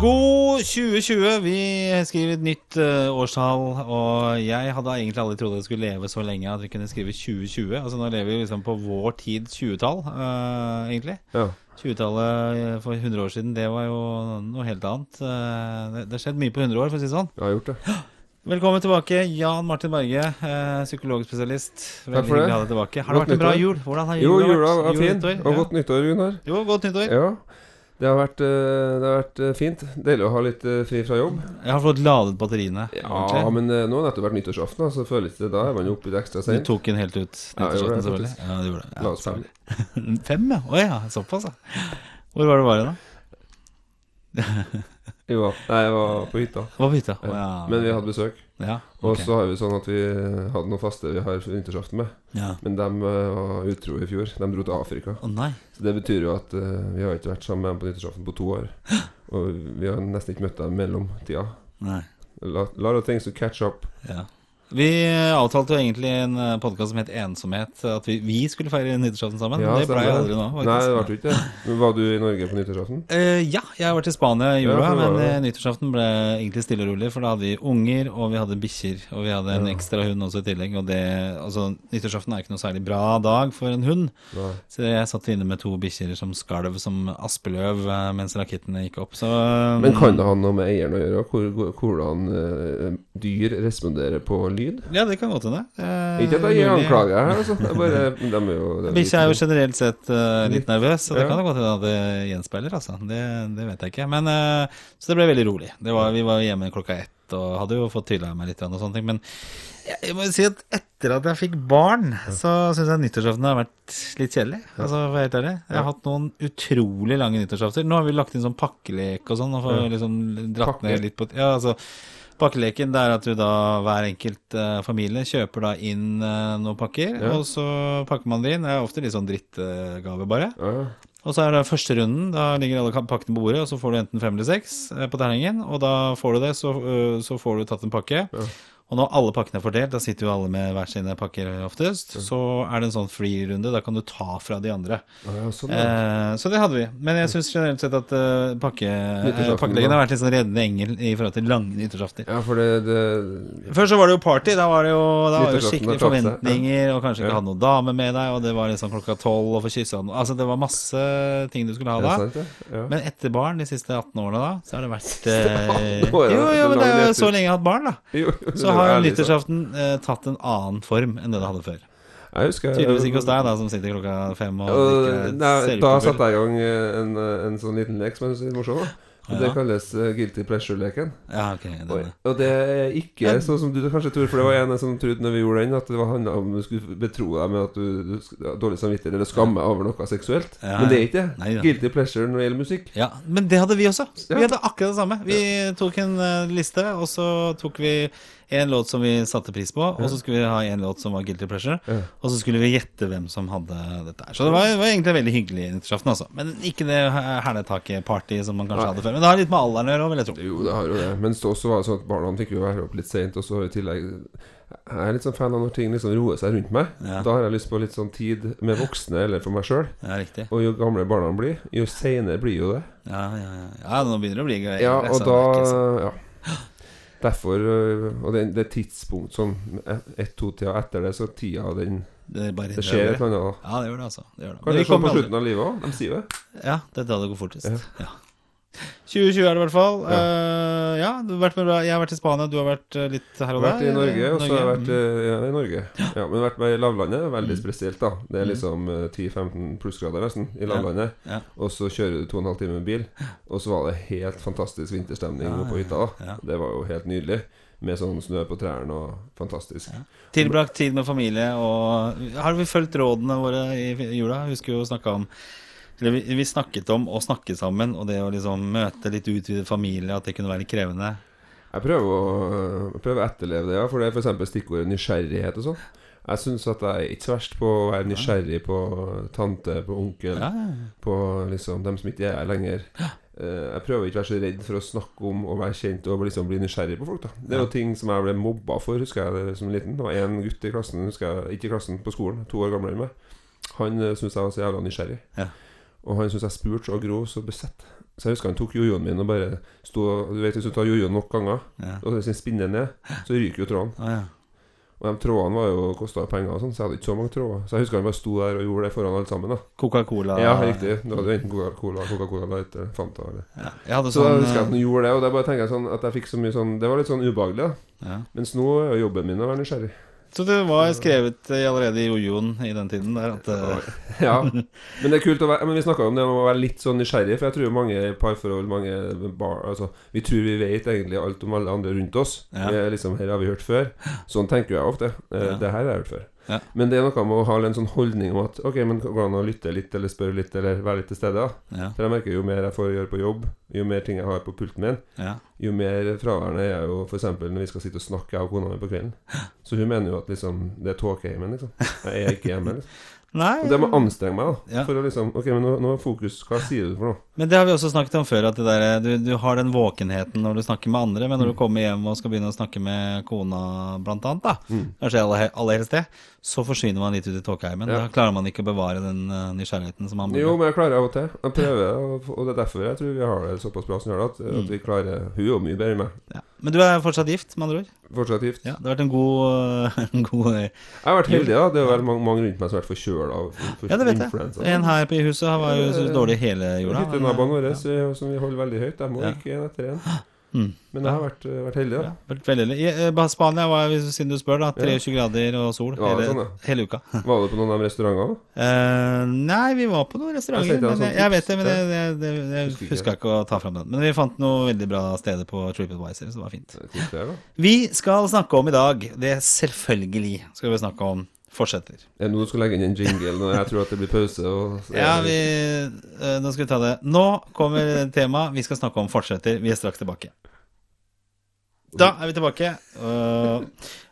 God 2020. Vi skriver et nytt eh, årstall, og jeg hadde egentlig aldri trodd jeg skulle leve så lenge at vi kunne skrive 2020. Altså Nå lever vi liksom på vår tids 20-tall, uh, egentlig. Ja. 20-tallet for 100 år siden, det var jo noe helt annet. Eh, det, det har skjedd mye på 100 år, for å si det sånn. Jeg har gjort det. Velkommen tilbake, Jan Martin Berge, eh, psykologspesialist. Veldig Takk for det. hyggelig å ha deg tilbake. Har det Godt vært en bra jul? Hvordan har Jo, jula jula vært? var Jul, fin. Og godt nyttår, Gunnar. Jo, godt nyttår. Ja. Det har vært, eh, det har vært eh, fint. Deilig å ha litt eh, fri fra jobb. Jeg har fått ladet batteriene. Ja, ordentlig. men nå har det nettopp vært nyttårsaften, så føles det da er man jo oppe litt ekstra Du tok den helt ut jeg nyttårsaften, ja, selvfølgelig. Ja, du gjorde det. Ja, La oss fem. Fem, ja. Å ja, såpass, ja. Hvor var det bare, da? Jo, nei, jeg var på hytta. Var på hytta. Ja. ja. Men vi hadde besøk. Ja, Og så har vi sånn at vi hadde noen faste vi har vintersaften med. ja. Men de eh, var utro i fjor. De dro til Afrika. Oh, nei. Så det betyr jo at uh, vi har ikke vært sammen med dem på nyttårsaften på to år. Og vi har nesten ikke møtt dem mellom tida. nei. A lot, lot of things to catch up. Ja. Vi avtalte jo egentlig en podkast som het Ensomhet, at vi, vi skulle feire nyttårsaften sammen. Ja, det ble jo aldri nå. faktisk. Nei, det ble ikke det. Var du i Norge på nyttårsaften? Uh, ja, jeg vært i Spania i jula, Ja, var men eh, nyttårsaften ble egentlig stille og rolig. For da hadde vi unger, og vi hadde bikkjer, og vi hadde en Ja. ekstra hund også i tillegg. Og det, altså, nyttårsaften er ikke noe særlig bra dag for en hund. Nei. Så jeg satt inne med to bikkjer som skalv som aspeløv eh, mens rakettene gikk opp. Så Men kan det ha noe med eieren å gjøre? Hvor, hvordan eh, dyr responderer på lyd? Ja, det kan godt hende. Eh, Ikke at jeg gir anklager her, altså. Det er bare, de er jo, det er Bikkja er jo generelt sett uh, litt nervøs, så det ja. kan det godt hende at det gjenspeiler. Altså. Det, det vet jeg ikke. Men, uh, så det ble veldig rolig. Det var, vi var hjemme klokka ett og hadde jo fått tylla meg litt og sånne ting. Men jeg, jeg må jo si at etter at jeg fikk barn, så syns jeg nyttårsaften har vært litt kjedelig. Altså, for helt ærlig. Jeg har hatt noen utrolig lange nyttårsafter. Nå har vi lagt inn sånn pakkelek og sånn, og får liksom dratt ned litt på Ja, altså Pakkeleken det er at du da, hver enkelt uh, familie kjøper da inn uh, noen pakker, Ja. og så pakker man det inn. Det er ofte litt sånn drittgave, bare. Ja. Og så er det første runden. Da ligger alle pakkene på bordet, og så får du enten fem eller seks eh, på terningen. Og da får du det, så, så får du tatt en pakke. Ja. Og når alle pakkene er fordelt, da sitter jo alle med hver sine pakker oftest, så er det en sånn free-runde. Da kan du ta fra de andre. Ja, sånn. Eh, så det hadde vi. Men jeg syns generelt sett at uh, pakke, uh, eh, har vært litt sånn reddende engel i forhold til lange nyttårsaftener. ja, for det, det Før så var det jo party. Da var det jo, var jo skikkelig forventninger, og kanskje ikke Ja. hadde noen dame med deg, og det var liksom klokka tolv og få kyssa noen Altså det var masse ting du skulle ha da. sant? Ja. Men etter barn, de siste 18 årene da, så har det vært eh, 18 år, ja. Jo, jo, men det er jo så lenge jeg har hatt barn, da. Så har nyttårsaften eh, tatt en annen form enn det det hadde før. Jeg husker Tydeligvis ikke hos deg, da, som sitter klokka fem og drikker nei, ser ut da satte jeg i gang eh, en, eh, en sånn liten lek som jeg synes er morsom. Ja. Det kalles eh, guilty pleasure-leken. Ja, okay, Og, det er ikke sånn som du kanskje tror, for det var en som trodde når vi gjorde den, at det var handla om du skulle betro deg med at du, du har dårlig samvittighet eller skamme over noe seksuelt. Ja, Men det er ikke det. Nei. Guilty pleasure når det gjelder musikk. ja, men det hadde vi også. Vi hadde akkurat det samme. Vi tok en eh, liste, og så tok vi en låt som vi satte pris på, og så skulle vi ha en låt som var Guilty Pleasure. Og så skulle vi gjette hvem som hadde dette her. Så det var, var egentlig veldig hyggelig nyttårsaften, altså. Men ikke det hæletaket-party som man kanskje Nei. hadde før. Men det har litt med alderen å gjøre, vil jeg tro. Jo, det har jo det. Men så også var det sånn at barna fikk jo være opp litt seint, og så i tillegg Jeg er litt sånn fan av når ting liksom roer seg rundt meg. Ja. Da har jeg lyst på litt sånn tid med voksne eller for meg sjøl. Ja. Og jo gamle barna blir, jo seinere blir jo det. Ja, ja, ja. ja nå begynner det å bli gøy. Ja, og da det ikke Ja. Derfor øh, Og det, det tidspunkt sånn ett-to-tida etter det, så tida den det, bare Det skjer et eller annet. Ja, det gjør det, altså. Det gjør det. Kan sånn kommer på slutten av livet òg. De sier det. Ja, det er da det går fortest. Ja. Ja. 2020 er det i hvert fall. Ja. Uh, ja, du har vært med, jeg har vært i Spania, du har vært eh, litt her og har der. vært i Norge, og så har jeg vært ja, i Norge. Ja, men vært med i lavlandet. Veldig Mm. spesielt, da. Det er Mm. liksom øh, 10-15 plussgrader nesten i lavlandet. Ja. Og så kjører du to og en time med bil, og så var det helt fantastisk vinterstemning på hytta. da. Det var jo helt nydelig. Med sånn snø på trærne og fantastisk. Ja. Tilbrakt tid med familie og Har vi fulgt rådene våre i jula? Husker jo å snakke om vi, vi snakket om å snakke sammen, og det å liksom møte litt utvidet familie, at det kunne være litt krevende. Jeg prøver å, prøver å etterleve det, ja. For det er f.eks. stikkordet nysgjerrighet og sånn. Jeg syns at jeg er ikke så verst på å være nysgjerrig på tante, på onkel, Ja, ja. på liksom dem som ikke er her lenger. Eh, Jeg prøver ikke å være så redd for å snakke om å være kjent og liksom bli nysgjerrig på folk. da Det er jo ting som jeg ble mobba for, husker jeg som liten. Det var en gutt i klassen, husker jeg, ikke i klassen, på skolen, to år gamlere enn meg. Han uh, syntes jeg var så jævla nysgjerrig. Ja. Og han syntes jeg spurte så grov så besett. Så jeg husker han tok jojoen min og bare sto Du vet hvis du tar jojoen nok ganger, Ja. og hvis den spinner ned, så ryker jo tråden. Ah, ja. Og de trådene var jo kosta penger, og sånn, så jeg hadde ikke så mange tråder. Så jeg husker han bare sto der og gjorde det foran alle sammen. da Coca-Cola Ja, riktig. Da hadde du enten Coca-Cola, Coca-Cola Light eller Fanta. Eller. Ja. Jeg hadde Så sånn husker jeg at eh, han gjorde det, og da bare tenker jeg sånn at jeg fikk så mye sånn Det var litt sånn ubehagelig, da. ja. Mens nå er jo jobben min å være nysgjerrig. Så det var skrevet eh, allerede i jojoen i den tiden der at eh, Ja. Men det er kult å være Men vi snakka om det om å være litt sånn nysgjerrig, for jeg tror mange parforhold, mange bar, altså, Vi tror vi vet egentlig alt om alle andre rundt oss. Ja. Liksom, Her har vi hørt før. Sånn tenker jeg ofte. Eh, Ja. Det her har jeg hørt før. Ja. Men det er noe med å ha en sånn holdning om at Ok, men går det an å lytte litt, eller spørre litt, eller være litt til stede? ja, For jeg merker jo mer jeg får gjøre på jobb, jo mer ting jeg har på pulten min, ja. jo mer fraværende er jeg jo f.eks. når vi skal sitte og snakke, jeg og kona mi, på kvelden. Så hun mener jo at liksom det er tåkeheimen, liksom. Jeg er ikke hjemme. liksom Nei Og det må anstrenge meg, da. For å liksom Ok, men nå, nå fokus Hva sier du for noe? Men det har vi også snakket om før, at det der, du, du har den våkenheten når du snakker med andre, men når du kommer hjem og skal begynne å snakke med kona, blant annet, da, Mm. kanskje aller, aller helst det, så forsvinner man litt ut i tåkeheimen. Ja. Da klarer man ikke å bevare den uh, nysgjerrigheten som man burde. Jo, men jeg klarer av og til. Jeg prøver, og, og det er derfor jeg tror vi har det såpass bra som har det. At, Mm. at vi klarer Hun er mye bedre enn meg. Ja. Men du er fortsatt gift, med andre ord? Fortsatt gift. Ja, det har vært en god, en god Jeg har vært heldig, da. Det er vel mange, mange rundt meg som har vært forkjøla av for, Ja, det vet jeg. En her på i huset var jo så dårlig hele jorda. Hyttenaboene våre ja. som vi holder veldig høyt, de må Ja. ikke en etter en. Mm. Men jeg har vært, vært heldig, da. Ja, vært veldig heldig. I eh, Spania var, siden du spør, da 23 grader og sol Ja, hele, sånn, ja. hele uka. Var du på noen av de restaurantene? Uh, nei, vi var på noen restauranter. Jeg Men jeg, sånn jeg vet det, men det, det, det, jeg huska ikke å ta fram den. Men vi fant noen veldig bra steder på TripAdvisor, så det var fint. Vi skal snakke om i dag, det er selvfølgelig skal vi snakke om fortsetter. Er det nå du skal legge inn en jingle når jeg tror at det blir pause? Og, Ja, vi, eh, nå skal vi ta det. Nå kommer temaet. Vi skal snakke om fortsetter. Vi er straks tilbake. Da er vi tilbake. Og,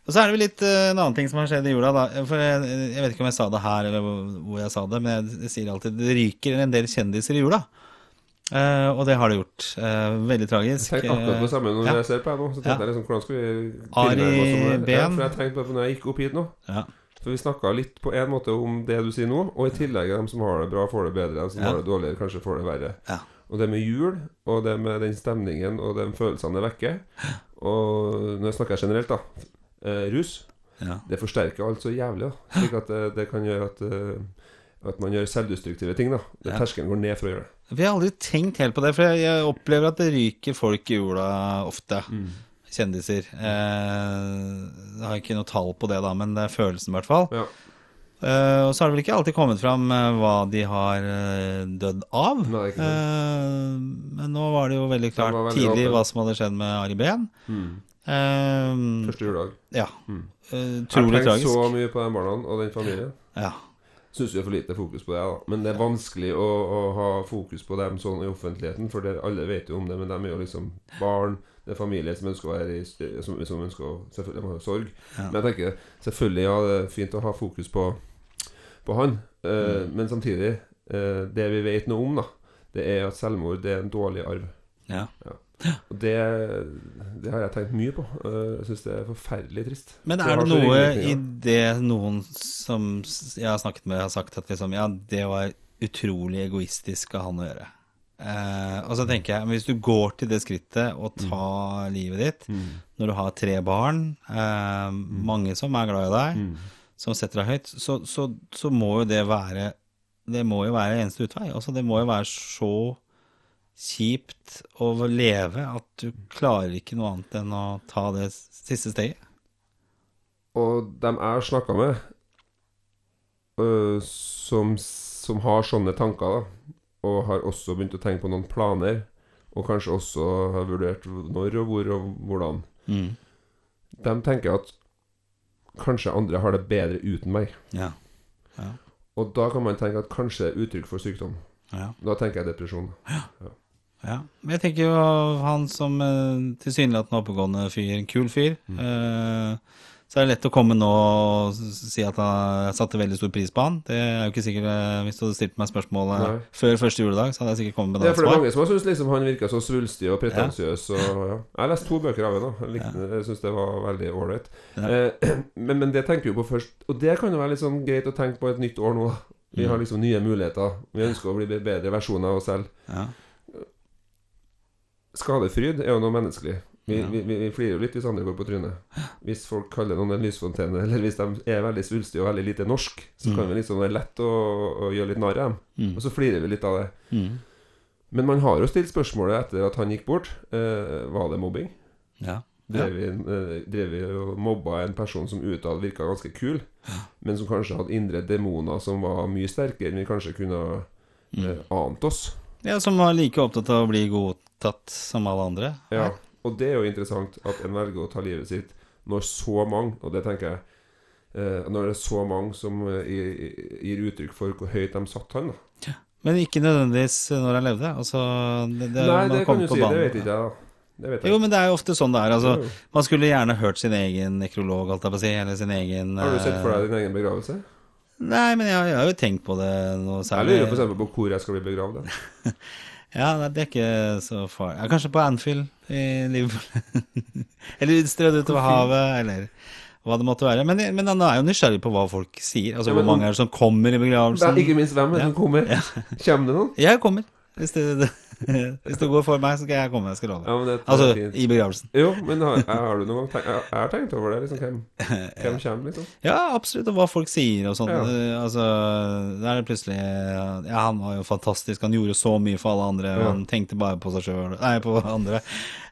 og så er det vel litt eh, en annen ting som har skjedd i jula. Da. For jeg, jeg vet ikke om jeg sa det her, eller hvor jeg sa det, men jeg, jeg sier alltid det ryker en del kjendiser i jula. Uh, og det har det gjort. Uh, veldig Jeg tragisk. tenkte akkurat på det samme når Ja. jeg ser på her nå. Så tenkte Ja. jeg liksom, hvordan skal vi Ari Behn. Ja, for jeg tenkte på det når jeg gikk opp hit nå. Ja. For vi snakka litt på en måte om det du sier nå, og i tillegg de som har det bra, får det bedre. De som Ja. har det dårligere, kanskje får det verre. Ja. Og det med jul, og det med den stemningen og de følelsene det vekker Og når jeg snakker generelt, da. Eh, rus. Ja. Det forsterker alt så jævlig. da Slik at det, det kan gjøre at eh, At man gjør selvdestruktive ting. da Ja. Terskelen går ned for å gjøre det. Vi har aldri tenkt helt på det, for jeg, opplever at det ryker folk i jula ofte. Kjendiser. Eh, jeg har ikke noe tall på det, da, men det er følelsen, i hvert fall. Ja. Eh, og så har det vel ikke alltid kommet fram eh, hva de har eh, dødd av. Nei. Eh, men nå var det jo veldig klart veldig tidlig hva som hadde skjedd med Ari Behn. Eh, Første juledag. ja. Mm. tragisk Jeg Utrolig har så mye på de barna og den familien. Ja. Syns vi har for lite fokus på det. da Men det er vanskelig å, å ha fokus på dem sånn i offentligheten, for det, alle vet jo om det, men de er jo liksom barn. Det er familie som ønsker å være i som, som ønsker å Selvfølgelig må ha sorg. Ja. Men jeg tenker selvfølgelig ja, det er fint å ha fokus på, på han. Eh, Mm. Men samtidig, eh, det vi vet noe om, da, det er at selvmord det er en dårlig arv. ja. Og det, det har jeg tenkt mye på. Eh, Jeg syns det er forferdelig trist. Men er det noe i det noen som jeg har snakket med, har sagt at liksom, ja, det var utrolig egoistisk av han å gjøre? Eh, og så tenker jeg, hvis du går til det skrittet å ta mm. livet ditt når du har tre barn, eh, mange som er glad i deg, som setter deg høyt, så, så, så må jo det være Det må jo være eneste utvei. Altså, det må jo være så kjipt å leve at du klarer ikke noe annet enn å ta det siste steget. Og dem jeg har snakka med, øh, som, som har sånne tanker, da, og har også begynt å tenke på noen planer, og kanskje også har vurdert når og hvor og hvordan, Mm. de tenker at kanskje andre har det bedre uten meg. Ja. Ja. Og da kan man tenke at kanskje det er uttrykk for sykdom. Ja. Da tenker jeg depresjon. ja. Men jeg tenker jo han som eh, tilsynelatende oppegående fyr, en kul fyr eh, Så er det lett å komme nå og si at han satte veldig stor pris på han. Det er jo ikke sikkert eh, Hvis du hadde stilt meg spørsmålet Nei. før første juledag, så hadde jeg sikkert kommet med Det Ja, er for det er mange som har syntes liksom han virka så svulstig og pretensiøs. Og, ja. Jeg har lest to bøker av ham. Jeg, likte- jeg syns det var veldig ålreit. Ja. Eh, men, men det tenker vi på først. Og det kan jo være litt sånn greit å tenke på et nytt år nå. Vi Mm. har liksom nye muligheter. Vi ønsker å bli bedre versjoner av oss selv. Ja. skadefryd er jo noe menneskelig. Vi, vi, vi, vi flirer jo litt hvis andre går på trynet. Hvis folk kaller noen en lysfontene, eller hvis de er veldig svulstige og veldig lite norsk, så kan det liksom være lett å, å gjøre litt narr av dem. Mm. Og så flirer vi litt av det. Mm. Men man har jo stilt spørsmålet etter at han gikk bort. Uh, var det mobbing? Ja. Drev vi, uh, drev vi og mobba en person som utad virka ganske kul, men som kanskje hadde indre demoner som var mye sterkere enn vi kanskje kunne Mm. eh, ant oss? ja, som var like opptatt av å bli godtatt som alle andre. Ja, og det er jo interessant at en velger å ta livet sitt når så mange, og det tenker jeg eh, Når det er så mange som eh, gir, uttrykk for hvor høyt de satte han, da. Men ikke nødvendigvis når han levde. Altså, det, det, Nei, det kan du si. si. Det banen. vet ikke jeg, da. Jo, men det er jo ofte sånn det er. Altså, man skulle gjerne hørt sin egen nekrolog, alt jeg på å si, eller sin egen Har du sett for eh, deg din egen begravelse? Nei, men jeg, jeg har jo tenkt på det noe Jeg lurer f.eks. på hvor jeg skal bli begravd. Ja, det er ikke så farlig. Ja, kanskje på Anfield i Liverpool. eller strødd utover havet, eller hva det måtte være. Men, men han er jo nysgjerrig på hva folk sier. Altså Ja, men hvor mange er det som kommer i Det begravelsen. er ikke minst hvem er det som kommer. Kommer det noen? Jeg kommer. Hvis det, det, hvis det går for meg, så skal jeg komme. Jeg skal love. Ja, det, det Altså fint. i begravelsen. Jo, men har, har du noen gang tenkt Jeg jeg har tenkt over det, liksom. Hvem, hvem kommer, liksom? Ja, absolutt. Og hva folk sier og sånn. Ja. Altså, der er det plutselig Ja, han var jo fantastisk. Han gjorde så mye for alle andre. Ja. han tenkte bare på seg sjøl Nei, på andre.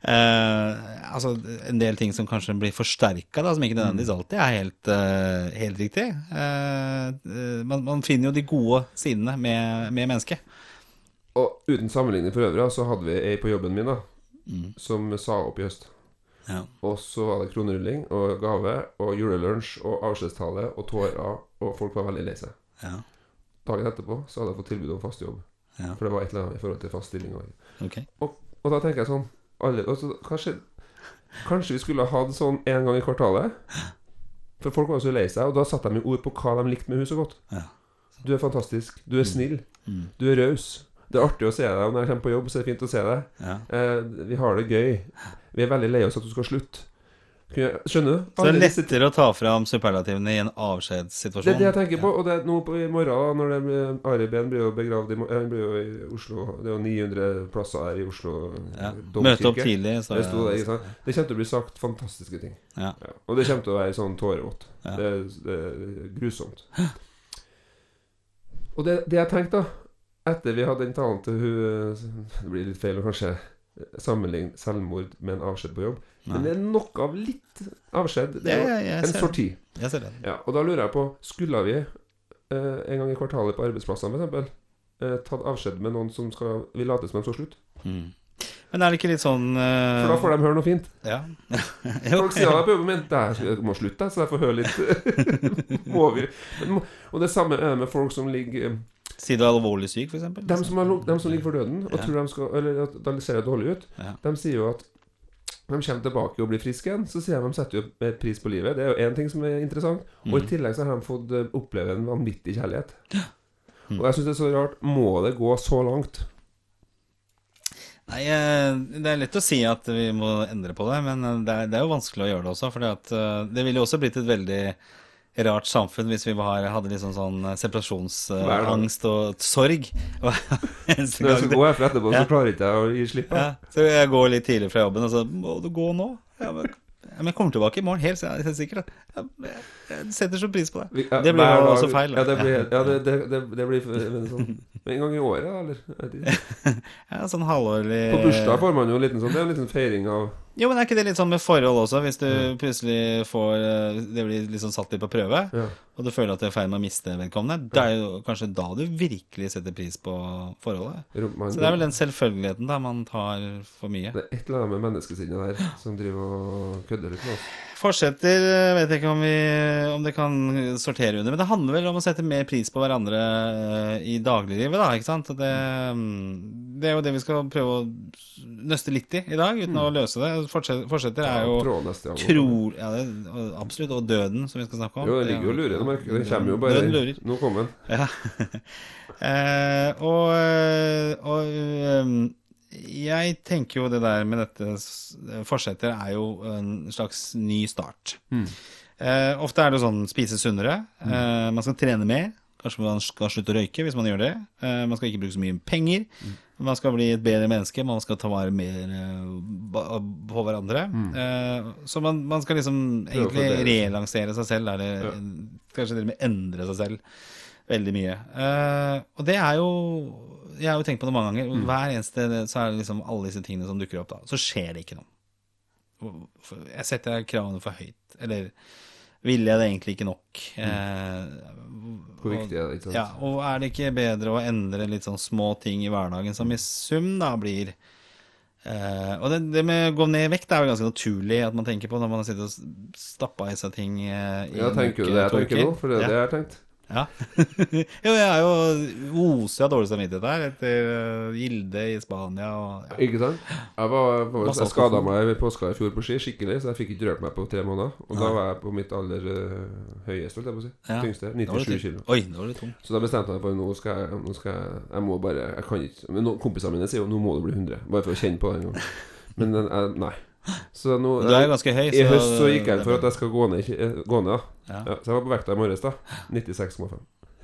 Uh, altså, en del ting som kanskje blir forsterka, som ikke nødvendigvis alltid er helt, uh, helt riktig. Eh, man, man finner jo de gode sidene med, med mennesket. Og uten sammenligning for øvrig, så hadde vi ei på jobben min da Mm. som sa opp i høst. Ja. Og så var det kronerulling og gave og julelunsj og avskjedstale og tårer, og folk var veldig lei seg. Ja. Dagen etterpå så hadde jeg fått tilbud om fast jobb. Ja. For det var et eller annet i forhold til fast stilling. Og, og, og da tenker jeg sånn alle, altså, kanskje, kanskje vi skulle ha hatt sånn en gang i kvartalet? For folk var jo så lei seg, og da satte de ord på hva de likte med henne så godt. Ja. Du er fantastisk. Du er snill. Mm. Du er raus. Det er artig å se deg, når jeg kommer på jobb, så er det fint å se deg. Ja. Eh, vi har det gøy. Vi er veldig lei oss at du skal slutte. Skjønner du? Så det er lettere å ta fram superlativene i en avskjedssituasjon. det er det jeg tenker på. Og det er nå på, i morgen, når det blir, Ari Behn blir jo begravd i, Han blir jo i Oslo. Det er jo 900 plasser her i Oslo. Ja. Møte opp tidlig. Så Det, sto der, ikke sant? det kommer til å bli sagt fantastiske ting. Ja. Ja. Og det kommer til å være sånn tårevått. Ja. Det, det er grusomt. Og det, det jeg tenkte, da Etter vi hadde den talen til hun Det blir litt feil å kanskje sammenligne selvmord med en avskjed på jobb. Men det er noe av litt avskjed. Det er Ja, ja, en sorti. Jeg ser det. Ja, og da lurer jeg på Skulle vi eh, en gang i kvartalet på arbeidsplassene f.eks. Eh, tatt avskjed med noen som skal vi later som de skal slutte? Mm. Men er det ikke litt sånn uh... For da får de høre noe fint. Ja. Jo, Folk sier det på jobben min "Der, Jeg må slutte, så jeg får høre litt må vi. Men Og det samme er det med folk som ligger Si du er alvorlig syk, for eksempel. De som, ligger for døden og Ja. tror de skal Eller at de ser dårlig ut, Ja. de sier jo at de kommer tilbake og blir friske igjen, så sier de de setter jo mer pris på livet. Det er jo én ting som er interessant. Og i Mm. tillegg så har de fått eh, oppleve en vanvittig kjærlighet. Mm. Og jeg syns det er så rart. Må det gå så langt? Nei, eh, det er lett å si at vi må endre på det, men eh, det er, det er jo vanskelig å gjøre det også. For det ville jo også blitt et veldig rart samfunn hvis vi var, hadde liksom sånn eh, separasjonsangst og sorg. Eneste Når jeg går skal gå herfra etterpå, Ja. så klarer ikke jeg å gi slipp. Ja, så jeg går litt tidlig fra jobben, og så Må du gå nå? Ja, men, jeg kommer tilbake i morgen, helt, helt sikkert. Jeg, jeg setter så pris på det. Det blir jo også feil, da. Ja, det blir, ja, det, det, det, blir sånn en gang i året, eller? Ikke. Ja, sånn halvårlig På bursdag får man jo en liten sånn Det er en liten feiring av Jo, men er ikke det litt sånn med forhold også? Hvis du plutselig får eh, Det blir liksom satt litt på prøve, Ja. og du føler at du er i ferd med å miste vedkommende, det er jo kanskje da du virkelig setter pris på forholdet. man, Så det er vel den selvfølgeligheten da man tar for mye. Det er et eller annet med menneskesinnet der som driver og kødder litt med oss. Fortsetter vet jeg ikke om, vi, om det kan sortere under, men det handler vel om å sette mer pris på hverandre eh, i dagliglivet, da, ikke sant? Det, mm, det er jo det vi skal prøve å nøste litt i i dag, uten å løse det. Fortsetter, forsetter er jo Tråd neste gang. tro... Ja, det, absolutt. Og døden, som vi skal snakke om. Jo, det ligger jo og lurer. Den kommer jo bare Døden lurer. Nå kom den. Ja. eh, og og um, jeg tenker jo det der med dette forsetter er jo en slags ny start. Eh, ofte er det jo sånn spise sunnere. Eh, man skal trene mer. Kanskje man skal slutte å røyke hvis man gjør det. Eh, man skal ikke bruke så mye penger. Man skal bli et bedre menneske, man skal ta vare mer eh, på hverandre. Mm. så man, man skal liksom egentlig relansere seg selv, eller kanskje til og med endre seg selv veldig mye. Eh, og det er jo Jeg har jo tenkt på det mange ganger. Hver eneste så er det liksom alle disse tingene som dukker opp, da. Så skjer det ikke noe. Jeg setter kravene for høyt. Eller ville jeg det egentlig ikke nok? Eh, Hvor viktig er det, ikke sant? ja, og er det ikke bedre å endre litt sånn små ting i hverdagen som i sum da blir eh, Og det, det med å gå ned i vekt er jo ganske naturlig at man tenker på når man har sittet og stappa i seg ting eh, i Ja, en tenker du det jeg tenker nå? For det er ja. det jeg har tenkt. Ja. jo, jeg er jo oser av dårlig samvittighet her etter eh, Gilde i Spania og ja. Ikke sant? Jeg, var, var, jeg skada meg ved påska i fjor på ski skikkelig, så jeg fikk ikke rørt meg på tre måneder. Og da var jeg på mitt aller uh, høyeste, holdt jeg på å si. Ja. Tyngste. 97 kg. Oi, da var du tung. Så da bestemte jeg meg for nå skal jeg, nå skal jeg Jeg må bare Jeg kan ikke Men nå, kompisene mine sier jo nå må du bli 100. Bare for å kjenne på det en gang. Men den er, nei. Så nå Du er jo ganske høy, I høst så gikk jeg for at jeg skal gå ned, eh, gå ned. Ja. Ja, så jeg var på vekta i morges, da. 96,5.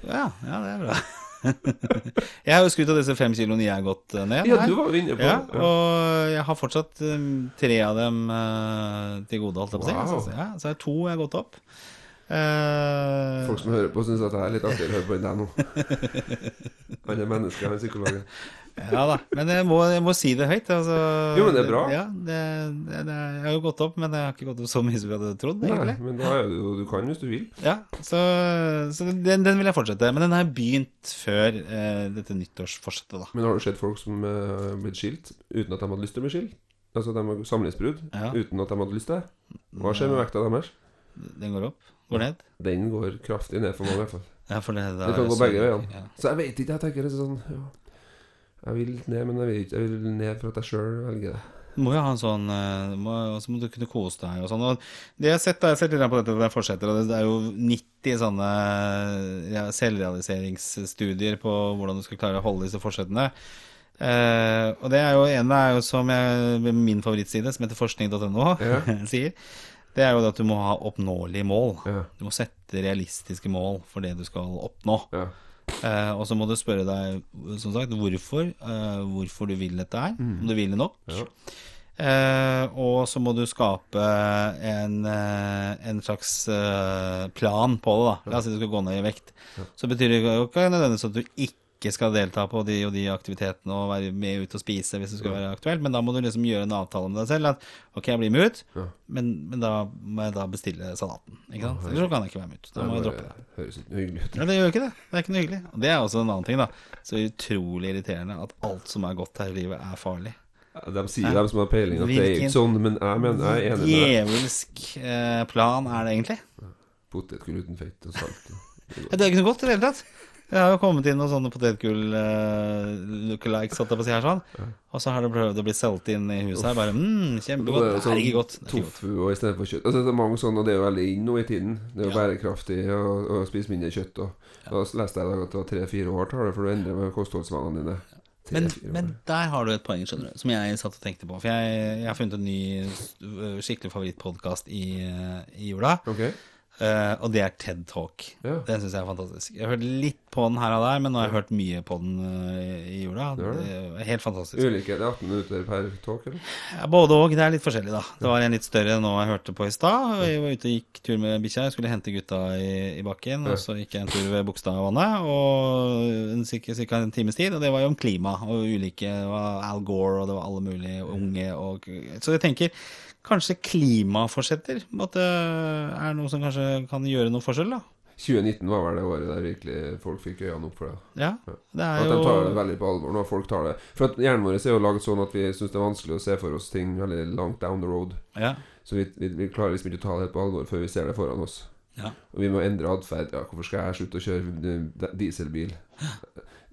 Ja, ja, det er bra. jeg har jo skrytt av disse fem kiloene jeg har gått eh, ned. Ja, du var jo inne på Ja, og jeg har fortsatt um, tre av dem uh, til gode, holdt jeg på å si. Wow. Så, ja, så er det to jeg har gått opp. Uh, Folk som hører på, syns at jeg er litt artigere å høre på enn deg nå. Han er menneske, han er psykolog. Ja da, men jeg må, jeg må si det høyt. Altså, Jo, men det er bra. Ja, det, det, det, jeg har jo gått opp, men jeg har ikke gått opp så mye som vi hadde trodd, Nei, men da Du kan hvis du vil. Ja, så, så den, den vil jeg fortsette. Men den har begynt før eh, dette nyttårsforsettet, da. Men har du sett folk som eh, har blitt skilt uten at de hadde lyst til å bli skilt? Altså de har samlivsbrudd Ja. uten at de hadde lyst til det? Hva skjer med vekta deres? Den går opp? Går ned? Den går kraftig ned for mange, i hvert fall. Ja, for det, Det kan gå begge veiene. Ja. Så jeg vet ikke, jeg tenker sånn ja. Jeg vil litt ned, men jeg vil ikke. Jeg vil ned for at jeg sjøl velger det. Du må jo ha en sånn eh, må, så må du kunne kose deg og sånn. Og det jeg har sett, jeg har sett litt på dette, det fortsetter, og det, er jo 90 sånne selvrealiseringsstudier på hvordan du skal klare å holde disse forsettene. Uh, og det er jo en er jo som jeg, min favorittside, som heter forskning.no, Ja. sier. Det er jo det at du må ha oppnåelige mål. Ja. Du må sette realistiske mål for det du skal oppnå. Ja. Eh, og så må du spørre deg som sagt, hvorfor, eh, hvorfor du vil dette her. Om du vil det nok. Ja. Eh, og så må du skape en, eh, en slags eh, plan på det. da La oss si du skal gå ned i vekt. Så betyr det jo ikke nødvendigvis at du ikke skal delta på de og de aktivitetene og være med ut og spise hvis det skal være aktuelt, men da må du liksom gjøre en avtale med deg selv at ok, jeg blir med ut, Ja. men, men da må jeg da bestille salaten. Ikke sant? Ellers så kan jeg ikke være med ut. Da må jeg droppe det. Høres ikke hyggelig ut. Ja, det gjør ikke det. Det er ikke noe hyggelig. Og det er også en annen ting, da. Så utrolig irriterende at alt som er godt her i livet, er farlig. De sier, de som har peiling, at det er ikke sånn, men jeg mener jeg er enig med deg. Djevelsk eh, plan er det egentlig. Potetgull uten fett og salt. Det er ikke noe godt i det hele tatt. Det har jo kommet inn noen sånne potetgull eh, lookalikes, uh, si sånn. Og så har det prøvd å bli solgt inn i huset her. Bare mm, kjempegodt. Det er sånn. Det er ikke godt. Tofu og i stedet for kjøtt. Altså, det er mange sånne, og det er jo veldig inn nå i tiden. Det er jo bærekraftig å, spise mindre kjøtt. Og, Da leste jeg i dag at det var tre-fire år tar det for å endre med kostholdsvanene dine. Men, men der har du et poeng, skjønner du, som jeg satt og tenkte på. For jeg, jeg har funnet en ny øh, skikkelig favorittpodkast i, øh, i jula. Ok, Eh, og det er TED Talk. Ja. Den syns jeg er fantastisk. Jeg har hørt litt på den her og der, men nå har jeg hørt mye på den uh, i jula. Det det? er helt fantastisk. Ulike, det er 18 minutter per talk, eller? Ja, både og. Det er litt forskjellig, da. Det var en litt større nå jeg hørte på i stad. Jeg var ute og gikk tur med bikkja. Jeg skulle hente gutta i, i bakken. Og så gikk jeg en tur ved Bogstadvannet, og ca. en times tid. Og det var jo om klima og ulike Det var Al Gore, og det var alle mulige unge og Så jeg tenker kanskje klimaforsetter måtte, er noe som kanskje kan gjøre noe forskjell, da. 2019 var vel det året der virkelig folk fikk øynene opp for det. Ja, det er jo... At de tar det veldig på alvor når folk tar det. For at hjernen vår er jo laget sånn at vi syns det er vanskelig å se for oss ting veldig langt down the road. ja, Så vi, vi, vi klarer liksom ikke å ta det helt på alvor før vi ser det foran oss. ja. Og vi må endre atferd. Ja, hvorfor skal jeg slutte å kjøre dieselbil? dieselbil?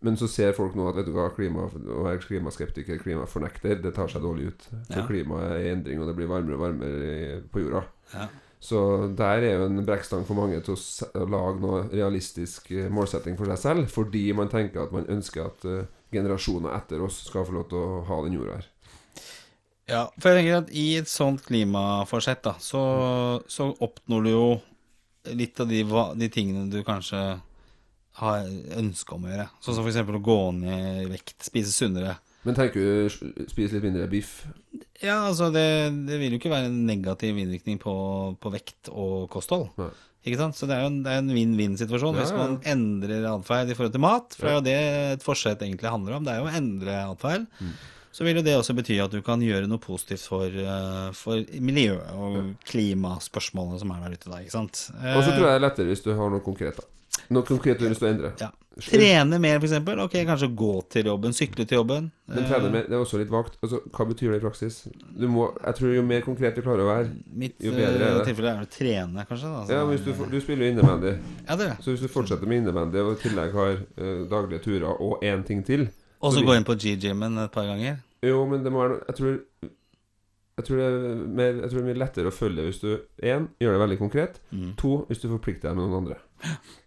Men så ser folk nå at vet du hva, klima, å være klimaskeptiker, klimafornekter, det tar seg dårlig ut. For Ja. klimaet er i endring, og det blir varmere og varmere på jorda. ja. Så der er jo en brekkstang for mange til å, lage noe realistisk eh, målsetting for seg selv, fordi man tenker at man ønsker at eh, generasjoner etter oss skal få lov til å ha den jorda her. Ja, for jeg tenker at i et sånt klimaforsett, da, så, så oppnår du jo litt av de, de tingene du kanskje har ønske om å gjøre. Sånn som eksempel å gå ned i vekt, spise sunnere. Men tenker du spise litt mindre biff? Ja, altså det, det vil jo ikke være en negativ innvirkning på, på vekt og kosthold. Nei. Ikke sant? Så det er jo en, en vinn-vinn-situasjon Ja, hvis man endrer atferd i forhold til mat. For det er jo det et forsett egentlig handler om. Det er jo å endre atferd. Mm. Så vil jo det også bety at du kan gjøre noe positivt for, eh, for miljøet og klimaspørsmålene som er der ute da, ikke sant. Og så tror jeg det er lettere hvis du har noe konkret. da Noe konkret du har lyst til å endre. Ja. Trene mer, eksempel. Ok, kanskje gå til jobben, sykle til jobben. Men Eh, trene mer, det er også litt vagt. Altså, hva betyr det i praksis? Du må, jeg tror Jo mer konkret du klarer å være Mitt jo bedre er eh, det. tilfelle er å trene, kanskje. Da, Ja, men hvis du, du spiller jo innebandy, ja, det er det. så hvis du fortsetter med innebandy og i tillegg har uh, daglige turer og én ting til Og så gå inn på G-gymmen et par ganger. Jo, men det må være noe Jeg tror jeg tror, det er mer, jeg tror det er mye lettere å følge hvis du én, gjør det veldig konkret. Mm. To, hvis du forplikter deg med noen andre.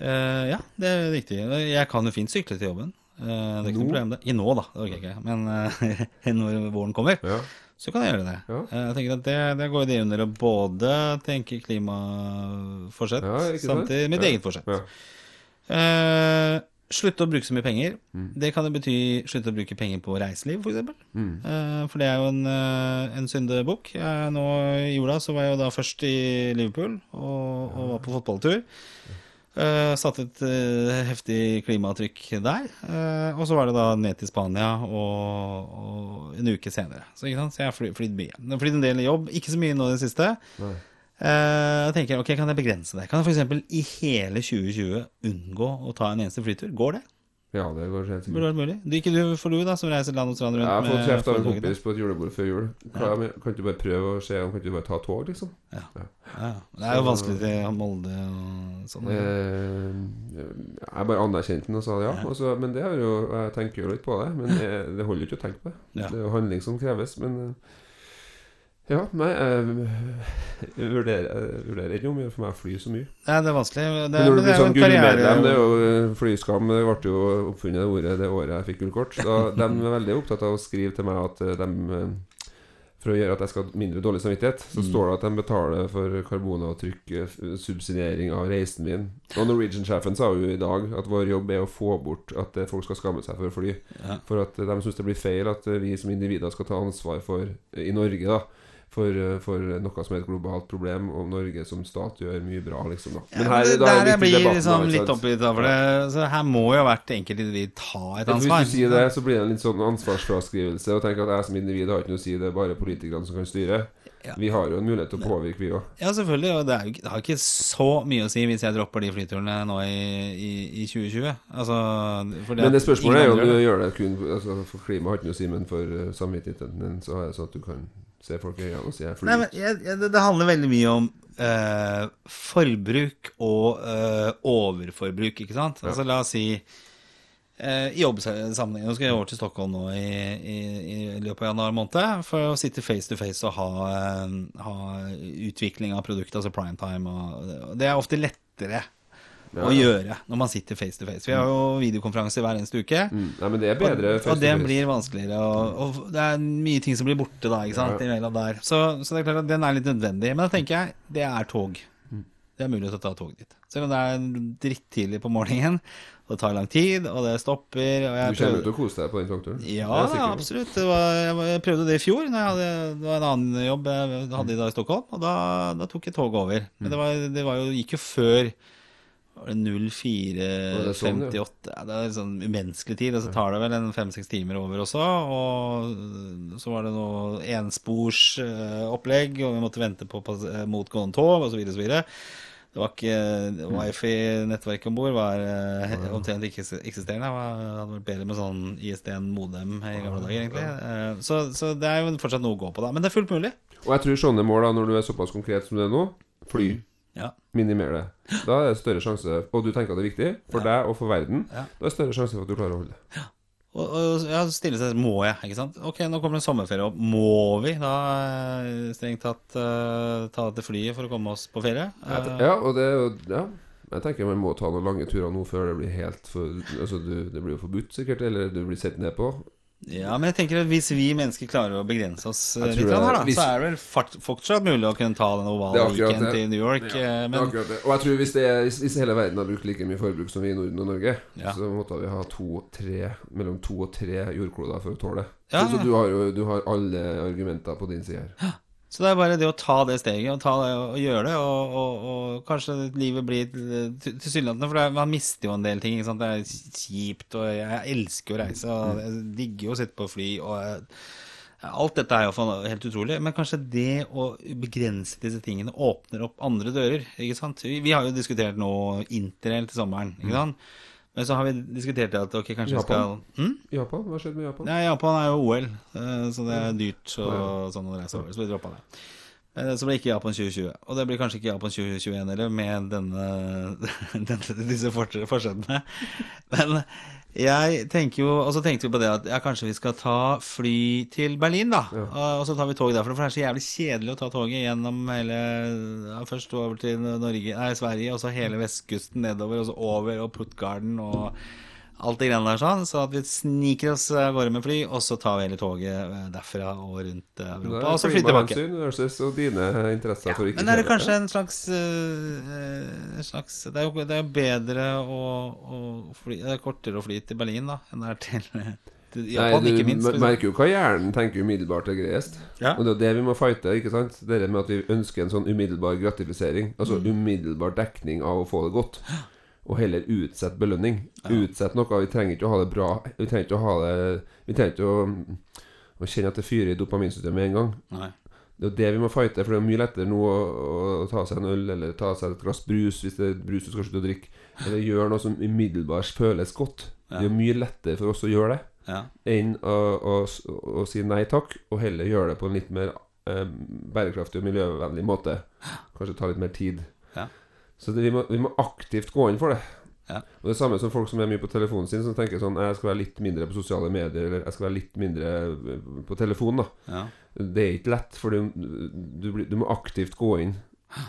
Eh, ja, det er riktig. Jeg kan jo fint sykle til jobben. Eh, det er ikke noe problem det. I nå, da. Det orker jeg ikke. Men eh, når våren kommer, Ja. så kan jeg gjøre det. Ja. Jeg tenker at det, det går det under å både tenke klimaforsett Ja, samtidig mitt Ja. eget forsett. Eh, slutte å bruke så mye penger. Mm. Det kan jo bety slutte å bruke penger på reiseliv, f.eks. Mm. Uh, For det er jo en, uh, en syndebukk. Nå i jula så var jeg jo da først i Liverpool og, og var på fotballtur. Uh, satt et uh, heftig klimatrykk der. Uh, og så var det da ned til Spania og, og en uke senere. Så, så jeg har fly, flydd mye. Jeg har flydd en del jobb, ikke så mye nå i det siste. Nei. Jeg tenker, ok, Kan jeg begrense det? Kan jeg f.eks. i hele 2020 unngå å ta en eneste flytur? Går det? Ja, det går helt mulig. Du, ikke du, for du, da, som reiser land og strand rundt Jeg har fått kjeft av en kompis på et julebord før jul. Kan, ja. Kan du bare prøve å se om Kan du bare ta tog, liksom? Ja. Det er jo vanskelig til Molde og sånn. Eh, jeg bare anerkjente den og sa ja. Og så- men det er jo Jeg tenker jo litt på det, men det, det holder jo ikke å tenke på det. Ja. Det er jo handling som kreves. Men eh, ja, nei jeg, jeg vurderer, jeg vurderer ikke om gjør for meg fly så mye. Nei, det er vanskelig. Det, Men når du blir sånn gullmedlem, det er jo eh, flyskam. Det ble jo oppfunnet det ordet det året jeg fikk gullkort. Så de er veldig opptatt av å skrive til meg at eh, de eh, For å gjøre at jeg skal ha mindre dårlig samvittighet, så Mm. står det at de betaler for karbonavtrykk, eh, subsidiering av reisen min. Og Norwegian-sjefen sa jo i dag at vår jobb er å få bort at eh, folk skal skamme seg for å fly. Ja. For at eh, de syns det blir feil at eh, vi som individer skal ta ansvar for, eh, i Norge, da. For, eh, for noe som er et globalt problem, og Norge som stat gjør mye bra, liksom. da Ja, men det, da er der jeg blir debatten, liksom da, litt det, så her må jo hvert enkelt individ ta et ansvar. Hvis du sier det, så blir det en litt sånn ansvarsfraskrivelse og tenker at jeg som individ har ikke noe å si, det er bare politikerne som kan styre. Ja. Vi har jo en mulighet til å påvirke, vi òg. Ja, selvfølgelig. Og det, jo, det har ikke så mye å si hvis jeg dropper de flyturene nå i, i, i 2020. Altså, Men det spørsmålet er jo om du gjør det kun altså, For klima har ikke noe å si, men for uh, samvittigheten din så er det sånn at du kan se folk i øynene og si jeg Nei, men jeg, jeg, det, det handler veldig mye om eh, forbruk og eh, overforbruk, ikke sant? Altså la oss si eh, i jobbsammenheng Nå skal jeg over til Stockholm nå i, i, i løpet av januar måned for å sitte face to face og ha, eh, ha utvikling av produktet, altså primetime. Og, og det er ofte lettere Ja, å gjøre når man sitter face to face. Vi har jo videokonferanser hver eneste uke. Mm. Nei, men det er bedre Og, og det blir vanskeligere, og, og det er mye ting som blir borte da, ikke sant, Ja. Så, så det er klart at den er litt nødvendig. Men da tenker jeg, det er tog. Mm. Det er mulig å ta tog dit. Selv om det er drittidlig på morgenen, det tar lang tid, og det stopper og Du kommer til å kose deg på den togturen. ja, på. absolutt. Det var, jeg, prøvde det i fjor. Hadde, det var en annen jobb jeg hadde da i Stockholm, og da, da tok jeg toget over. Mm. Men det, var, det var jo, gikk jo før var det Var det sånn, ja? Ja, det er sånn umenneskelig tid, og så tar det vel en fem-seks timer over også. Og så var det noe ensporsopplegg, og vi måtte vente på motgående tog, osv. osv. Det var ikke Wifi-nettverket om bord var eh, omtrent ikke eksisterende. Det hadde vært bedre med sånn ISD-modem i gamle dager, egentlig. Eh, Så, så det er jo fortsatt noe å gå på, da. Men det er fullt mulig. Og jeg tror sånne mål, da når du er såpass konkret som det er nå Fly. Ja. Minimer det. Da er det større sjanse Og du tenker at det er viktig for deg og for verden. Da er det større sjanse for at du klarer å holde det. Og, og ja, stille seg Må jeg? ikke sant? Ok, nå kommer det en sommerferie opp. Må vi da eh, strengt tatt uh, ta til flyet for å komme oss på ferie? Uh, Ja, og det Ja. Jeg tenker man må ta noen lange turer nå før det blir helt for Altså, du, det blir jo forbudt, sikkert, eller du blir sett ned på. Ja, men jeg tenker at hvis vi mennesker klarer å begrense oss eh, litt det, her, da, hvis- så er det vel fort- fortsatt mulig å kunne ta den ovale weekend det. til New York. Ja, eh, det er Men akkurat det. Og jeg tror hvis, det er, hvis- hvis hele verden har brukt like mye forbruk som vi i Norden og Norge, Ja. så måtte vi ha to, tre, mellom to og tre jordkloder for å tåle det. Ja, Så, så ja. du har jo du har alle argumenter på din side her. Så det er bare det å ta det steget, og, ta det, og gjøre det, og, og, og kanskje livet blir til- tilsynelatende For er, man mister jo en del ting. Det er kjipt, og jeg elsker å reise, og jeg digger å sitte på fly, og Alt dette er jo helt utrolig, men kanskje det å begrense disse tingene åpner opp andre dører. ikke sant? Vi, har jo diskutert nå interrail til sommeren, ikke sant? Men så har vi diskutert at ok, kanskje vi skal Japan? hm? Japan? Hva skjedde med Japan? Ja, Japan er jo OL, eh, så det er dyrt og sånn å reise over. Så vi droppa det. Eh, Så blir det ikke Japan 2020. Og det blir kanskje ikke Japan 2021 heller, med denne, denne, disse forskjellene. Men jeg tenker jo Og så tenkte vi på det at ja, kanskje vi skal ta fly til Berlin, da. Og så tar vi tog derfra, for det er så jævlig kjedelig å ta toget gjennom hele ja, Først over til Norge, nei, Sverige, og så hele vestkysten nedover, og så over og Puttgarden og alt det greiene der sånn. Så at vi sniker oss av gårde med fly, og så tar vi hele toget eh, derfra og rundt eh, Europa, og så flyr tilbake. versus og dine interesser for ikke Men er det kanskje en slags, en slags Det er jo det er bedre å, å fly Det er kortere å fly til Berlin da enn det er til, Japan, Nei, du minst. merker jo hva hjernen tenker umiddelbart er greiest. Ja. Og det er det vi må fighte. ikke sant? Det er med at vi ønsker en sånn umiddelbar gratifisering. Altså Mm. umiddelbar dekning av å få det godt. Og heller utsette belønning. Utsette noe. Vi trenger ikke å ha det bra. Vi trenger ikke å ha det Vi trenger ikke å, å kjenne at det fyrer i dopaminsystemet med en gang. Nei. Det er jo det vi må fighte, for det er mye lettere nå å, å ta seg en øl eller ta seg et glass brus hvis det er brus du skal slutte å drikke, eller gjøre noe som umiddelbart føles godt. Det er jo mye lettere for oss å gjøre det Ja. enn å, å, å si nei takk, og heller gjøre det på en litt mer eh, bærekraftig og miljøvennlig måte. Kanskje ta litt mer tid. Ja. Så det, vi, må, vi må aktivt gå inn for det. Ja. Og Det samme som folk som er mye på telefonen sin, som tenker sånn Jeg skal være litt mindre på sosiale medier, eller jeg skal være litt mindre eh, på telefonen, da Ja. Det er ikke lett, for du, du, du må aktivt gå inn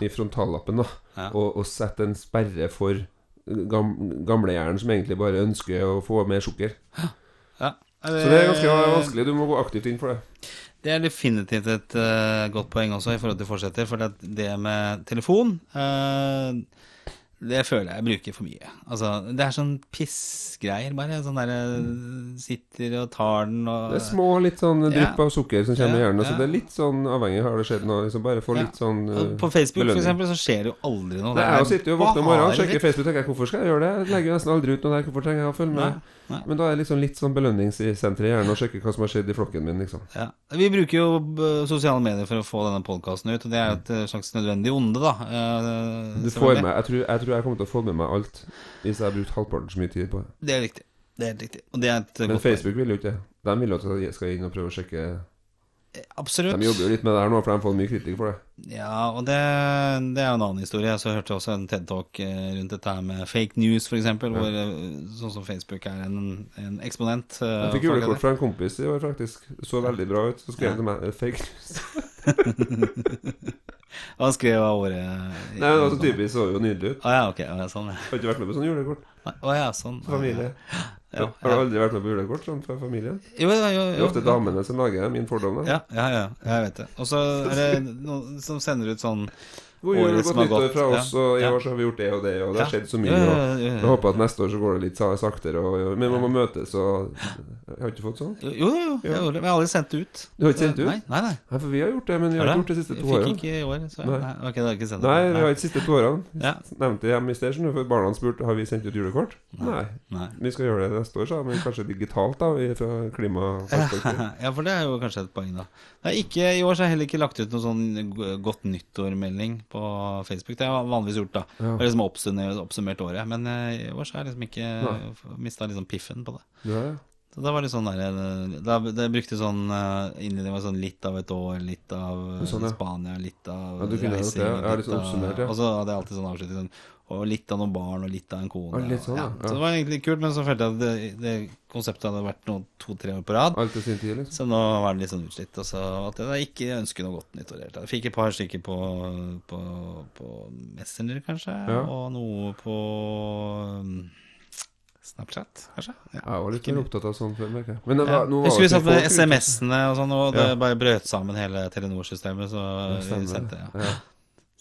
i frontallappen da Ja. og, og sette en sperre for gam, gamlehjernen som egentlig bare ønsker å få mer sukker. Ja. Så det er ganske vanskelig. Du må gå aktivt inn for det. Det er definitivt et uh, godt poeng også i forhold til fortsetter, for det, det med telefon uh, det føler jeg bruker for mye. Altså, det er sånn pissgreier, bare. Sånn derre Sitter og tar den og Det er små, litt sånn drypp Ja. av sukker som kommer i Ja, hjernen. Så det er litt sånn avhengig. Har det skjedd noe? Liksom bare få Ja. litt sånn eh, På Facebook for eksempel, så skjer det jo aldri noe. Nei, Det jeg sitter jo og våkner om morgenen og sjekker. Facebook tenker hvorfor skal jeg gjøre det? Jeg legger jo nesten aldri ut noe der. Hvorfor trenger jeg å følge med? Nei, nei. Men da er det liksom litt sånn belønningssenter i hjernen og sjekke hva som har skjedd i flokken min, liksom. Ja. Vi bruker jo sosiale medier for å få denne podkasten ut, og det er et eh, slags nødvendig onde, da. Eh, Du får med, jeg, tror, jeg tror jeg kommer til å få med meg alt hvis jeg har brukt halvparten så mye tid på det. Det er riktig. Det er riktig. Eh, Men. Facebook vil jo ikke det. De vil jo at jeg skal inn og prøve å sjekke Absolutt. De jobber jo litt med det her nå, for de får mye kritikk for det. Ja, og det, det er jo en annen historie. Så jeg hørte også en TED-talk eh, rundt dette her med fake news, f.eks., eksempel hvor eh, sånn som Facebook er en, en eksponent. eh, Jeg fikk julekort fra en kompis i år, faktisk. Så veldig bra ut. Så skrev han til meg eh, fake news. Hva skrev av året Nei, det var så typisk, så jo nydelig ut. Ah, ja, ok. Ja, sånn, ja. Har ikke vært med på sånn julekort. Å ja, sånn. Familie. Ja, Har du aldri vært med på julekort sånn fra familien? Jo, jo, jo, Det er ofte damene som lager min fordom. da Ja, ja, ja, jeg vet det. Og så er det noen som sender ut sånn God jul og godt nyttår fra oss, og i år så har vi gjort det og det, og det har skjedd så mye. Og jeg håper at neste år så går det litt saktere, og, men man må møtes og har ikke fått sånn. Jo, jo, jo, jeg det, har aldri sendt det ut. Du har ikke sendt ut? Nei, nei. nei. Nei, for vi har gjort det, men vi har ikke gjort det de siste to to fikk årene. ikke i år, så Nei. nei. okay, har ikke sendt det. Nei, vi har ikke de siste to årene. Ja. Nevnte jeg hjemme i sted, for barna spurte Har vi sendt ut julekort. Nei. Nei. Vi skal gjøre det neste år, sa men kanskje digitalt, da, fra klimaperspektiv. Ja, for det er jo kanskje et poeng, da. Nei, ikke, I år så har jeg heller ikke lagt ut noen sånn godt nyttår-melding på Facebook. Det har jeg vanligvis gjort, da. Ja. Jeg liksom oppsummert, oppsummert året. Men eh, i år så har jeg liksom ikke mista liksom piffen på det. Ja, ja. Så da var det sånn der eh, Da da brukte sånn innledning Innledningen var sånn litt av et år, litt av eh, Sånn, ja. Spania, litt av Ja, du det, ja. Litt av- oppsummert, ja. Og så hadde jeg alltid sånn avslutning sånn Og litt av noen barn, og litt av en kone. Og, sånn, ja. ja. Så det var egentlig kult, men så følte jeg at det, det konseptet hadde vært noe to-tre år på rad. Tid, liksom. Så nå var det litt sånn utslitt. Og så at jeg ikke ønsker noe godt tatt. Jeg fikk et par stykker på, på, på Messenger, kanskje, Ja. og noe på um, Snapchat, kanskje? Ja. Jeg var litt mer opptatt av sånn før, merker jeg. Men det Ja. var, var husker vi satt med. SMS-ene og sånn, og det Ja. bare brøt sammen hele Telenor-systemet. Så vi sendte, det. ja. Ja.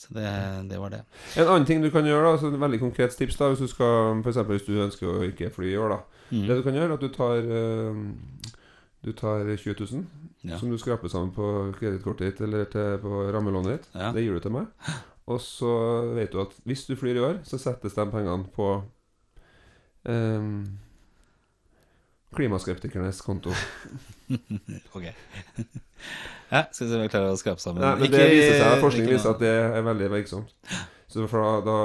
Så det, det var det. En annen ting du kan gjøre, da, så et veldig konkret tips da hvis du skal, for eksempel hvis du ønsker å ikke fly i år, da. Mm. Det du kan gjøre, er at du tar eh, Du tar 20 000 Ja. som du skraper sammen på kredittkortet ditt eller til, på rammelånet ditt. Ja. Det gir du til meg. Og så vet du at hvis du flyr i år, så settes de pengene på eh, klimaskeptikernes konto. Ok. ja, skal vi se om vi klarer å skrape sammen. Nei, men Ikke- det viser seg, Forskning viser at det er veldig virksomt. Så da, da,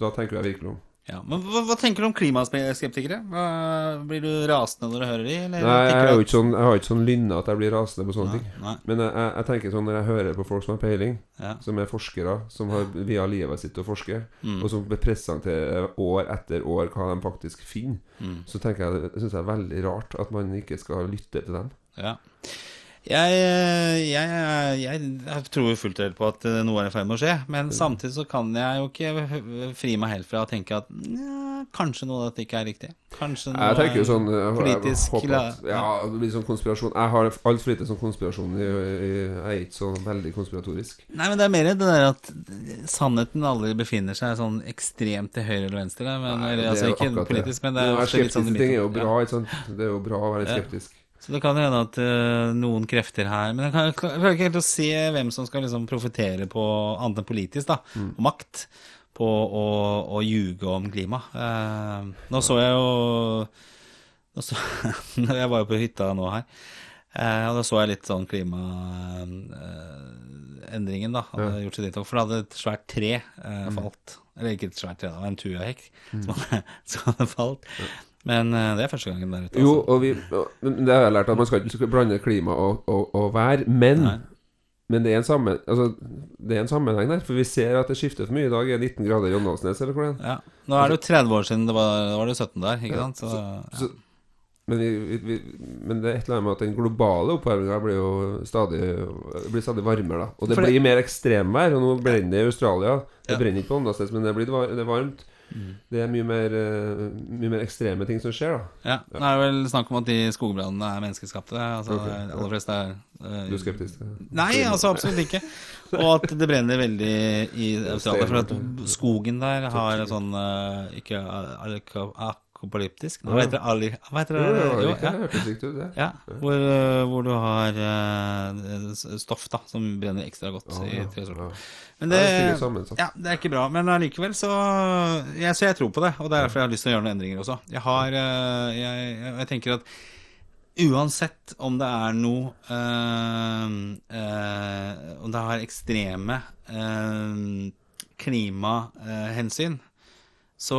da tenker jeg virkelig om. Ja, Men hva, hva tenker du om klimaskeptikere? Hva, blir du rasende når du hører de? Eller Nei, jeg, er jo ikke sånn, jeg har ikke sånn lynne at jeg blir rasende på sånne Nei, ting. nei, Men jeg, jeg, tenker sånn når jeg hører på folk som har peiling, ja. som er forskere, som har via livet sitt å forske, Mm, og som presenterer år etter år hva de faktisk finner, mm. så tenker jeg det jeg er veldig rart at man ikke skal lytte til dem. Ja. Jeg, jeg, jeg, jeg tror fullt og helt på at eh, noe er i ferd med å skje, men samtidig så kan jeg jo ikke fri meg helt fra å tenke at ja, kanskje noe av dette ikke er riktig. Kanskje noe Jeg tenker jo sånn jeg, politisk håper at, Ja, det blir sånn konspirasjon. Jeg har altfor lite sånn konspirasjon. Jeg er ikke så veldig konspiratorisk. Nei, men det er mer det der at sannheten aldri befinner seg sånn ekstremt til høyre eller venstre. Men, Nei, det er altså ikke politisk, men det er jo, litt sånn i midten. ting er jo bra, sant? Det er jo bra å være Ja. skeptisk. Så det kan hende at uh, noen krefter her Men jeg, kan, jeg klarer ikke helt å se hvem som skal liksom profitere på annet enn politisk, da, Mm. og makt, på å, å ljuge om klima. Uh, nå så jeg jo nå så, Jeg var jo på hytta nå her, uh, og da så jeg litt sånn klimaendringen, da. Hadde gjort sitt inntog. For da hadde et svært tre eh, falt. Eller ikke et svært tre, det var en tuahekk som, som hadde falt. Men eh, det er første gangen der ute. Jo, altså. og vi, og- men det har jeg lært at man skal ikke blande klima og, og, og vær. Men, men det, er en sammen, altså, det er en sammenheng der. For vi ser at det skifter for mye. I dag er 19 grader i Åndalsnes, eller hvor det er. Ja. Nå er det jo 30 år siden det var, da var det 17 der, ikke sant? Så, Så, men, vi, vi, men det er et eller annet med at den globale oppvarminga blir jo stadig, blir stadig varmere. da Og det For blir mer ekstremvær. Og nå brenner det i Australia. Det Ja. brenner ikke på Åndalsnes, men det, blir, det varmt. Mm. Det er mye mer, eh, mye mer ekstreme ting som skjer, da. ja. Det er vel snakk om at de skogbrannene er menneskeskapte. Altså, okay. ja. aller fleste er uh, Du er skeptisk? Ja. Nei, altså absolutt ikke. Og at det brenner veldig i Australia. For at skogen der har sånn uh, Ikke alka- akopalyptisk Hva heter det? Ali, hva heter det? Jo, jo, Jo, ja. Det ut, det. Ja, hvor, eh, hvor du har eh, stoff da som brenner ekstra godt Ja, i tre sorter. ja. Men Det ja, det er ikke bra. Men allikevel så jeg, Så jeg tror på det, og det er derfor jeg har lyst til å gjøre noen endringer også. Jeg har eh, Jeg, jeg, tenker at uansett om det er noe eh, eh, Om det har ekstreme eh, klimahensyn, så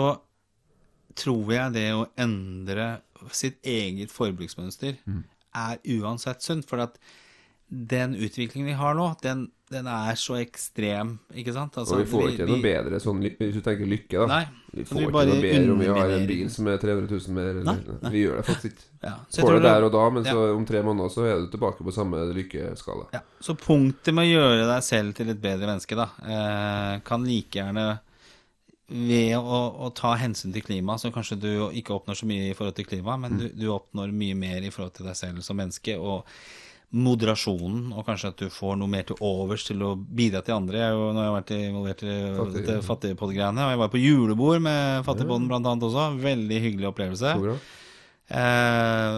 tror jeg det å endre sitt eget forbruksmønster Mm. er uansett sunt. For at den utviklingen vi har nå, den, den er så ekstrem, ikke sant? Altså, Og vi får vi- ikke noe bedre sånn Hvis du tenker lykke, da. Nei. Vi vi får ikke noe bedre om vi har en bil som er 300 000 mer. Eller, Nei, nei. Vi gjør det faktisk ikke. Ja, Får det der og da, men Ja. så om tre måneder så er du tilbake på samme lykkeskala. Ja, så punktet med å gjøre deg selv til et bedre menneske, da, eh, kan like gjerne ved å, å ta hensyn til klima, så kanskje du ikke oppnår så mye i forhold til klima, men du, du oppnår mye mer i forhold til deg selv som menneske, og moderasjonen, og kanskje at du får noe mer til overs til å bidra til andre. Jeg, har jeg vært involvert i Fattig- dette fattigpodd-greiene, og jeg var på julebord med Fattigpodden blant annet også. Veldig hyggelig opplevelse. Bra. Eh,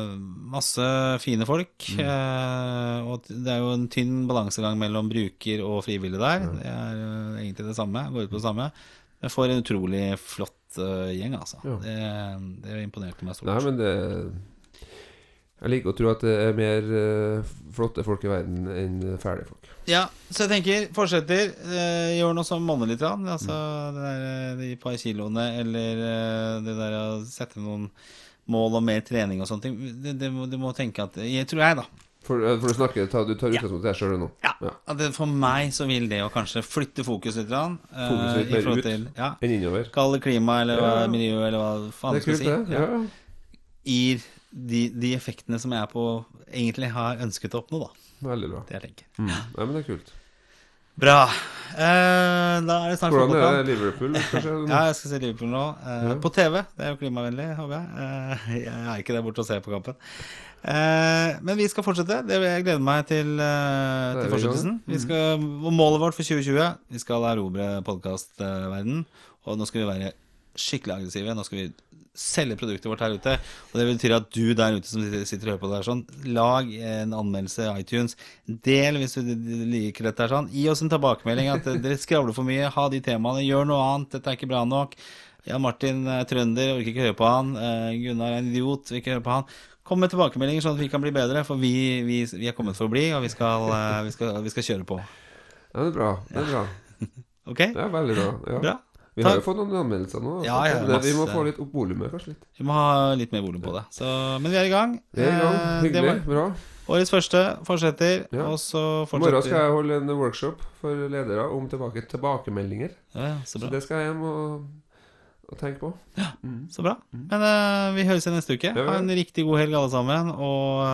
masse fine folk. Eh, og det er jo en tynn balansegang mellom bruker og frivillig der. Det er eh, egentlig det samme. Går ut på det samme. Jeg får en utrolig flott uh, gjeng, altså. Ja. Det, det imponerte meg stort. Nei, men det Jeg liker å tro at det er mer uh, flotte folk i verden enn fæle folk. Ja, så jeg tenker, fortsetter. Uh, gjør noe som monner litt. Altså det der, de par kiloene, eller uh, det der å sette noen mål om mer trening og sånne ting. Du må tenke at Jeg tror jeg, da. For, eh, for du snakker, ta, du tar utgangspunkt i deg sjøl nå. Ja, Ja. Det, For meg så vil det å kanskje flytte fokus litt. grann, eh, Fokus litt mer ut. til, ja, Enn innover. Kall det klima eller Ja. miljø eller hva faen Det du skal si. det. Ja. Gir de, de effektene som jeg på egentlig har ønsket å oppnå, da. Veldig bra. Det jeg tenker. Mm. Ja, men det er kult. Bra. Eh, da er det snart Hvordan er er Liverpool, kanskje? Ja, jeg skal se Liverpool nå. Eh. På TV. Det er jo klimavennlig, håper jeg. Eh, jeg er ikke der borte og ser på kampen. Eh, men vi skal fortsette. Det jeg gleder meg til, eh, til fortsettelsen. Vi skal, målet vårt for 2020 Vi skal erobre podkastverden. Og nå skal vi være skikkelig aggressive. Nå skal vi selge produktet vårt her ute. Og det betyr at du der ute som sitter, og hører på det her sånn, lag en anmeldelse i iTunes. Del hvis du liker dette her sånn. Gi oss en tilbakemelding at dere skravler for mye. Ha de temaene. Gjør noe annet. Dette er ikke bra nok. Jan Martin er trønder, orker ikke høre på han. Eh, Gunnar er en idiot, vil ikke høre på han. Kom med tilbakemeldinger sånn at vi kan bli bedre, for vi, vi, vi er kommet for å bli, og vi skal, eh, vi skal, vi skal kjøre på. Ja, det er bra. Det er bra. Ok? Det er veldig bra. Ja. Bra. Vi har jo fått noen anmeldelser nå. Ja, ja, Men Vi må få litt opp volumet, kanskje litt. Vi må ha litt mer volum på det. Så, men vi er i gang. Vi er i gang. Eh, Hyggelig. var Bra. Årets første fortsetter, Ja. og så I morgen skal jeg holde en workshop for ledere om tilbake, tilbakemeldinger. ja, ja, så Så det skal jeg hjem og, og tenke på. Så bra. Men uh, vi høres igjen neste uke. Ja, ja. Ha en riktig god helg, alle sammen. Og